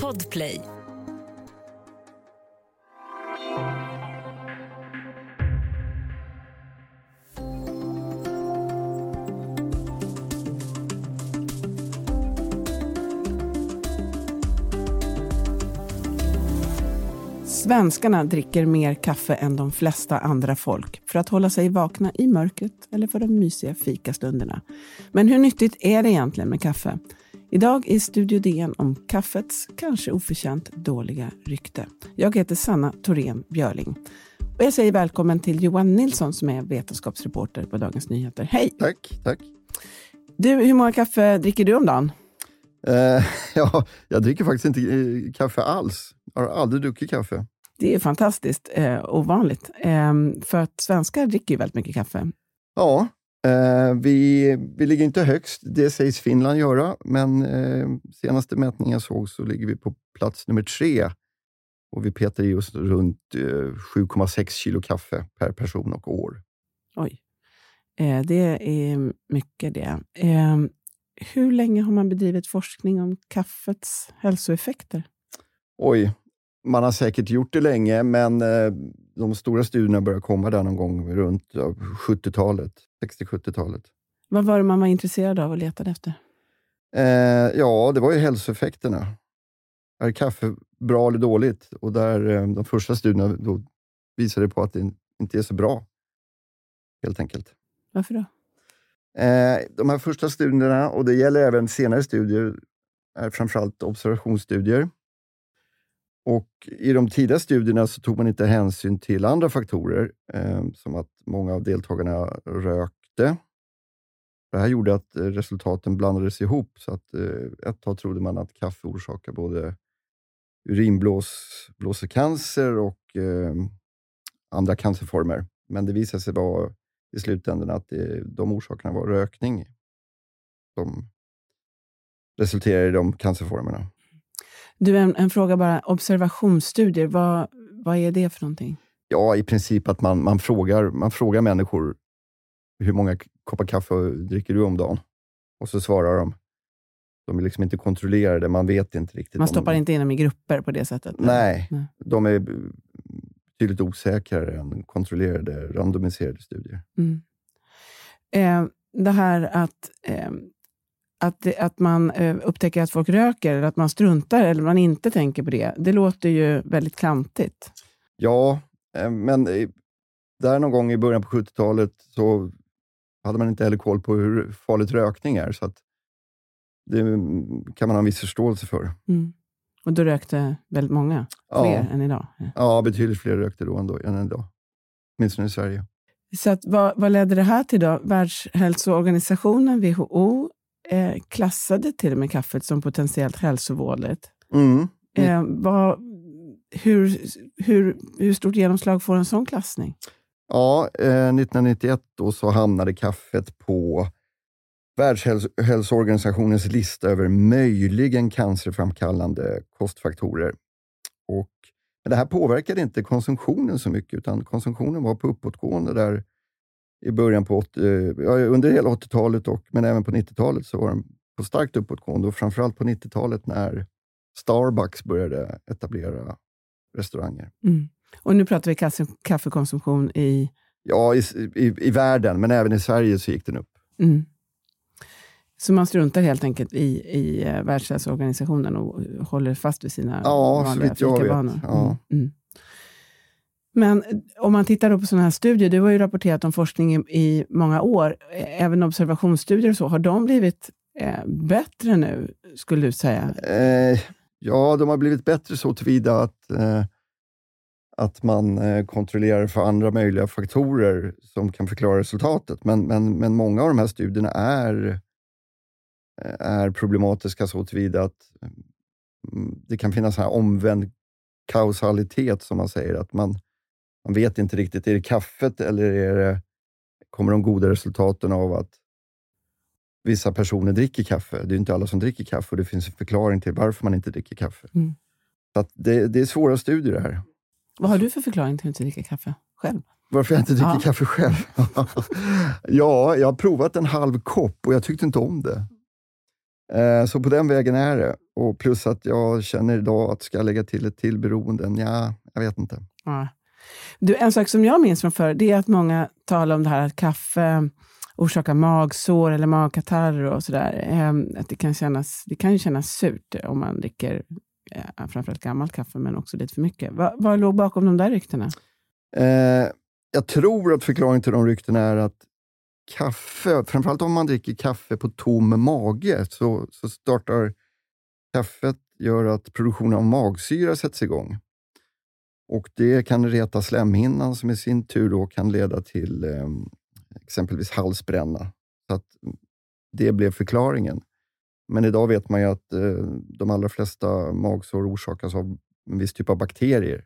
Podplay. Svenskarna dricker mer kaffe än de flesta andra folk för att hålla sig vakna i mörkret eller för de mysiga fikastunderna. Men hur nyttigt är det egentligen med kaffe? Idag i Studio DN om kaffets kanske oförtjänt dåliga rykte. Jag heter Sanna Thorén Björling. Och jag säger välkommen till Johan Nilsson som är vetenskapsreporter på Dagens Nyheter. Hej! Tack, tack. Du, hur många kaffe dricker du om dagen? Eh, ja, jag dricker faktiskt inte eh, kaffe alls. Jag har aldrig druckit kaffe. Det är fantastiskt eh, ovanligt. Eh, för att svenskar dricker ju väldigt mycket kaffe. Ja, eh, vi, vi ligger inte högst. Det sägs Finland göra, men eh, senaste mätningen jag såg så ligger vi på plats nummer tre. Och vi petar i oss runt eh, 7,6 kilo kaffe per person och år. Oj. Eh, det är mycket det. Eh, hur länge har man bedrivit forskning om kaffets hälsoeffekter? Oj, man har säkert gjort det länge, men eh, de stora studierna började komma där någon gång runt ja, 70-talet, 60-70-talet. Vad var det man var intresserad av och letade efter? Eh, ja, det var ju hälsoeffekterna. Är kaffe bra eller dåligt? Och där eh, de första studierna då visade på att det inte är så bra, helt enkelt. Varför då? Eh, de här första studierna, och det gäller även senare studier, är framförallt observationsstudier. Och I de tidiga studierna så tog man inte hänsyn till andra faktorer, eh, som att många av deltagarna rökte. Det här gjorde att eh, resultaten blandades ihop, så att eh, ett tag trodde man att kaffe orsakar både urinblåsecancer och eh, andra cancerformer. Men det visade sig vara i slutändan att det, de orsakerna var rökning som resulterade i de cancerformerna. Du, en, en fråga bara. Observationsstudier, vad, vad är det för någonting? Ja, i princip att man, man, frågar, man frågar människor hur många koppar kaffe dricker du om dagen? Och så svarar de. De är liksom inte kontrollerade, man vet inte riktigt. Man stoppar om... inte in dem i grupper på det sättet? Nej, Nej. de är betydligt osäkrare än kontrollerade, randomiserade studier. Mm. Eh, det här att, eh, att, att man eh, upptäcker att folk röker, eller att man struntar eller man inte tänker på det, det låter ju väldigt klantigt. Ja, eh, men där någon gång i början på 70-talet så hade man inte heller koll på hur farligt rökning är, så det kan man ha en viss förståelse för. Mm. Och då rökte väldigt många, fler ja. än idag? Ja, betydligt fler rökte då än, då, än idag. Åtminstone i Sverige. Så att, vad, vad ledde det här till då? Världshälsoorganisationen, WHO, eh, klassade till och med kaffet som potentiellt hälsovådligt. Mm. Eh, vad, hur, hur, hur stort genomslag får en sån klassning? Ja, eh, 1991 då så hamnade kaffet på Världshälsoorganisationens lista över möjligen cancerframkallande kostfaktorer. Och, men det här påverkade inte konsumtionen så mycket, utan konsumtionen var på uppåtgående där i början på 80, ja, under hela 80-talet, och, men även på 90-talet så var den på starkt uppåtgående och framförallt på 90-talet när Starbucks började etablera restauranger. Mm. Och nu pratar vi kaffe, kaffekonsumtion i... Ja, i, i, i världen, men även i Sverige så gick den upp. Mm. Så man struntar helt enkelt i, i uh, Världshälsoorganisationen och håller fast vid sina ja, vanliga fikavanor? Ja. Mm. Mm. Men eh, om man tittar på sådana här studier, du har ju rapporterat om forskning i, i många år, eh, även observationsstudier och så, har de blivit eh, bättre nu, skulle du säga? Eh, ja, de har blivit bättre så tillvida att, eh, att man eh, kontrollerar för andra möjliga faktorer som kan förklara resultatet. Men, men, men många av de här studierna är eh, är problematiska så tillvida att mm, det kan finnas här omvänd kausalitet, som man säger. Att man, man vet inte riktigt, är det kaffet eller är det, kommer de goda resultaten av att vissa personer dricker kaffe? Det är inte alla som dricker kaffe och det finns en förklaring till varför man inte dricker kaffe. Mm. Så det, det, är svåra studier det här. Vad har du för förklaring till att inte dricka kaffe själv? Varför jag inte dricker ja. kaffe själv? ja, jag har provat en halv kopp och jag tyckte inte om det. Eh, så på den vägen är det. Och plus att jag känner idag att ska jag lägga till ett till beroende? Ja, jag vet inte. Ja. Du, en sak som jag minns från förr, det är att många talar om det här att kaffe orsakar magsår eller magkatarr och sådär. Ehm, att det kan, kännas, det kan ju kännas surt om man dricker ja, framförallt gammalt kaffe, men också lite för mycket. Vad, vad låg bakom de där ryktena? Eh, jag tror att förklaringen till de ryktena är att kaffe, framförallt om man dricker kaffe på tom mage, så, så startar kaffet gör att produktionen av magsyra sätts igång. Och Det kan reta slemhinnan som i sin tur då kan leda till eh, exempelvis halsbränna. Så att mm, det blev förklaringen. Men idag vet man ju att eh, de allra flesta magsår orsakas av en viss typ av bakterier.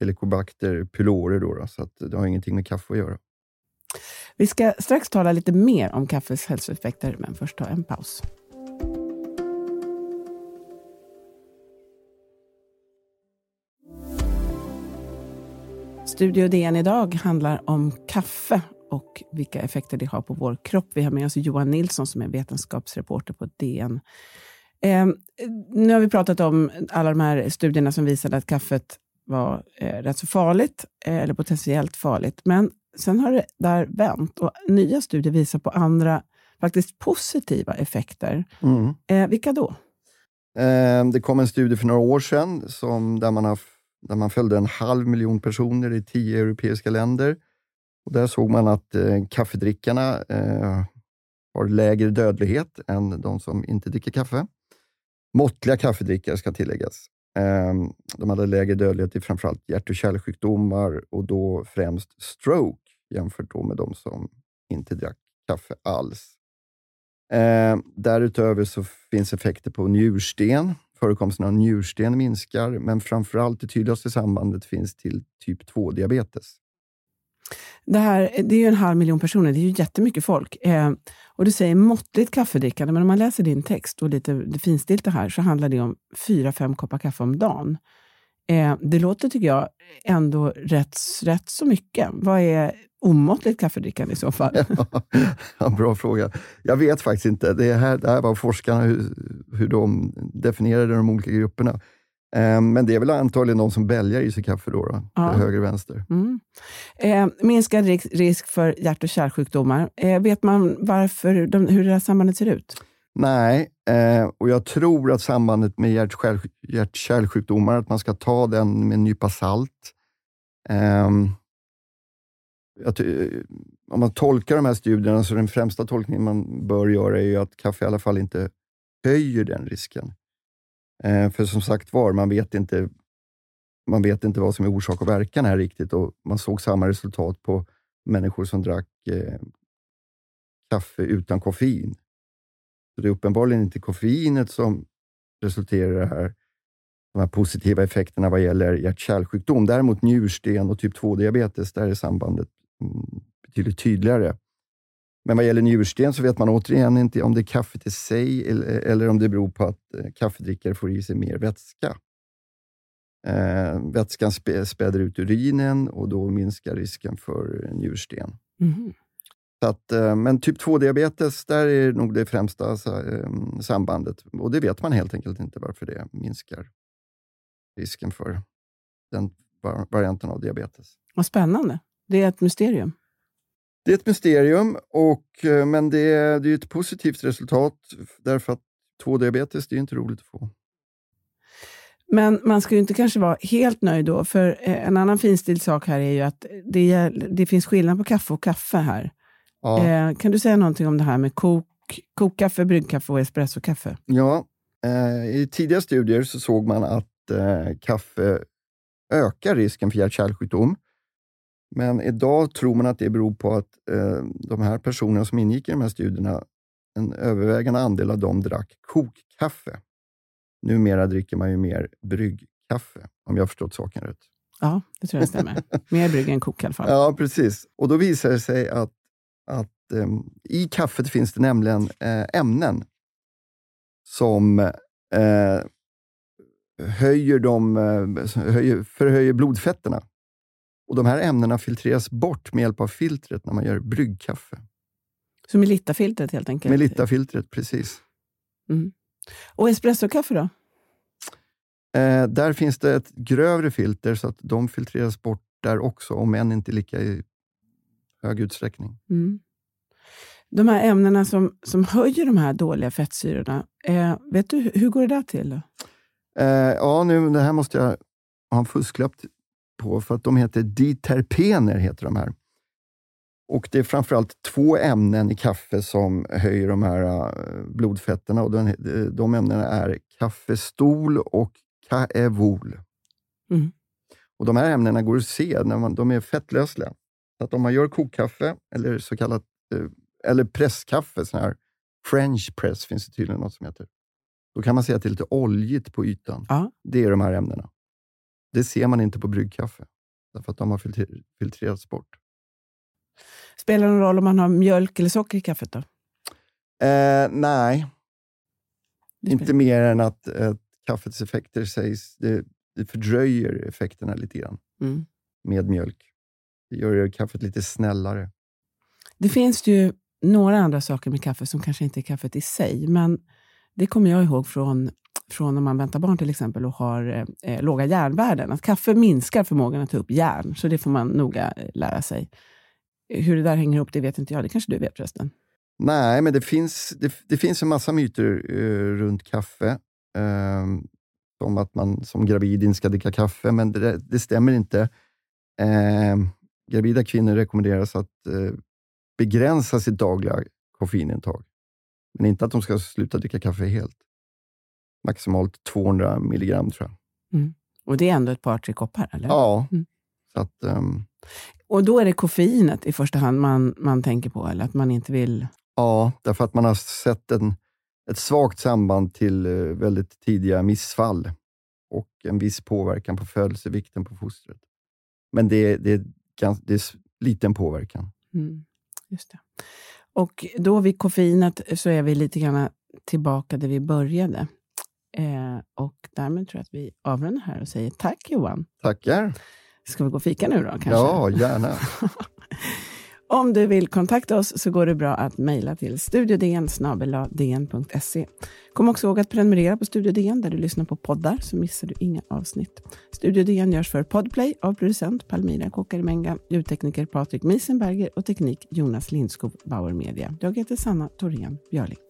Helicobacter pylori, då, då, så att det har ingenting med kaffe att göra. Vi ska strax tala lite mer om kaffes hälsoeffekter, men först ta en paus. Studio DN idag handlar om kaffe och vilka effekter det har på vår kropp. Vi har med oss Johan Nilsson som är vetenskapsreporter på DN. Eh, nu har vi pratat om alla de här studierna som visade att kaffet var eh, rätt så farligt, eh, eller potentiellt farligt. Men sen har det där vänt och nya studier visar på andra faktiskt positiva effekter. Mm. Eh, vilka då? Ehm, det kom en studie för några år sedan som, där, man har, där man följde en halv miljon personer i tio europeiska länder. Och där såg man att eh, kaffedrickarna eh, har lägre dödlighet än de som inte dricker kaffe. Måttliga kaffedrickare ska tilläggas. Eh, de hade lägre dödlighet i framförallt hjärt och kärlsjukdomar och då främst stroke jämfört då med de som inte drack kaffe alls. Eh, därutöver så finns effekter på njursten. Förekomsten av njursten minskar, men framförallt det tydligaste sambandet finns till typ 2-diabetes. Det, här, det är ju en halv miljon personer, det är ju jättemycket folk. Eh, och du säger måttligt kaffedrickande, men om man läser din text och lite det finstilta här så handlar det om fyra, fem koppar kaffe om dagen. Eh, det låter, tycker jag, ändå rätt, rätt så mycket. Vad är omåttligt kaffedrickande i så fall? ja, bra fråga. Jag vet faktiskt inte. Det här, det här var forskarna, hur, hur de definierade de olika grupperna. Eh, men det är väl antagligen de som bälgar i sig kaffe då, då ja. höger och vänster. Mm. Eh, minskad risk för hjärt och kärlsjukdomar. Eh, vet man varför de, hur det här sambandet ser ut? Nej, eh, och jag tror att sambandet med hjärt-kärlsjukdomar, att man ska ta den med en nypa salt att, eh, om man tolkar de här studierna, så den främsta tolkningen man bör göra är att kaffe i alla fall inte höjer den risken. Eh, för som sagt var, man vet inte man vet inte vad som är orsak och verkan här riktigt och man såg samma resultat på människor som drack eh, kaffe utan koffein. Så Det är uppenbarligen inte koffeinet som resulterar i det här, de här positiva effekterna vad gäller hjärt-kärlsjukdom. Däremot njursten och typ 2-diabetes, där är sambandet betydligt tydligare. Men vad gäller njursten så vet man återigen inte om det är kaffet i sig eller, eller om det beror på att eh, kaffedrickare får i sig mer vätska. Eh, vätskan spä, späder ut urinen och då minskar risken för njursten. Mm. Så att, eh, men typ 2-diabetes, där är nog det främsta eh, sambandet. Och det vet man helt enkelt inte varför det minskar risken för den varianten av diabetes. Vad spännande. Det är ett mysterium. Det är ett mysterium, och, eh, men det är, det är ett positivt resultat därför att 2-diabetes, det är inte roligt att få. Men man ska ju inte kanske vara helt nöjd då, för en annan finstild sak här är ju att det, det finns skillnad på kaffe och kaffe här. Ja. Eh, kan du säga någonting om det här med kok, kokkaffe, bryggkaffe och espressokaffe? Ja, eh, i tidiga studier så såg man att eh, kaffe ökar risken för hjärt-kärlsjukdom. Men idag tror man att det beror på att eh, de här personerna som ingick i de här studierna, en övervägande andel av dem drack kokkaffe. Numera dricker man ju mer bryggkaffe, om jag förstått saken rätt. Ja, det tror jag stämmer. mer brygg än kok i alla fall. Ja, precis. Och då visar det sig att att eh, i kaffet finns det nämligen eh, ämnen som eh, höjer de, eh, höjer, förhöjer blodfetterna. Och De här ämnena filtreras bort med hjälp av filtret när man gör bryggkaffe. Så Melitta-filtret helt enkelt? Melitta-filtret, precis. Mm. Och espressokaffe då? Eh, där finns det ett grövre filter så att de filtreras bort där också, om än inte lika i hög utsträckning. Mm. De här ämnena som, som höjer de här dåliga fettsyrorna, eh, vet du hur går det där till? Eh, ja, nu, det här måste jag ha en fusklapp på, för att de heter diterpener. Heter de här. Och Det är framförallt två ämnen i kaffe som höjer de här uh, blodfetterna. Och de, de ämnena är kaffestol och kaevol. Mm. Och De här ämnena går att se när man, de är fettlösliga. Så att om man gör kokkaffe eller så kallat uh, eller presskaffe, sån här French press finns det tydligen något som heter. Då kan man se att det är lite oljigt på ytan. Ja. Det är de här ämnena. Det ser man inte på bryggkaffe, därför att de har filtrerats bort. Spelar det någon roll om man har mjölk eller socker i kaffet? då? Eh, nej, inte mer än att eh, kaffets effekter sägs... Det, det fördröjer effekterna lite grann mm. med mjölk. Det gör kaffet lite snällare. Det finns ju några andra saker med kaffe som kanske inte är kaffet i sig, men det kommer jag ihåg från, från när man väntar barn till exempel och har eh, låga järnvärden. Att kaffe minskar förmågan att ta upp järn, så det får man noga eh, lära sig. Hur det där hänger ihop, det vet inte jag. Det kanske du vet förresten? Nej, men det finns, det, det finns en massa myter eh, runt kaffe. Eh, om att man som gravid inte ska dricka kaffe, men det, det stämmer inte. Eh, gravida kvinnor rekommenderas att eh, begränsa sitt dagliga koffeinintag. Men inte att de ska sluta dricka kaffe helt. Maximalt 200 milligram tror jag. Mm. Och det är ändå ett par, tre koppar? Eller? Ja. Mm. Så att, um... Och då är det koffeinet i första hand man, man tänker på, eller att man inte vill... Ja, därför att man har sett en, ett svagt samband till uh, väldigt tidiga missfall och en viss påverkan på födelsevikten på fostret. Men det, det, är, det är liten påverkan. Mm. Just det. Och då vid koffeinet så är vi lite grann tillbaka där vi började. Eh, och därmed tror jag att vi avrundar här och säger tack Johan. Tackar. Ska vi gå och fika nu då? Kanske? Ja, gärna. Om du vill kontakta oss så går det bra att mejla till studiodn Kom också ihåg att prenumerera på Studio DN där du lyssnar på poddar så missar du inga avsnitt. Studio DN görs för Podplay av producent Palmira Kokarimenga, ljudtekniker Patrik Miesenberger och teknik Jonas Lindskog Bauer Media. Jag heter Sanna Thorén Björling.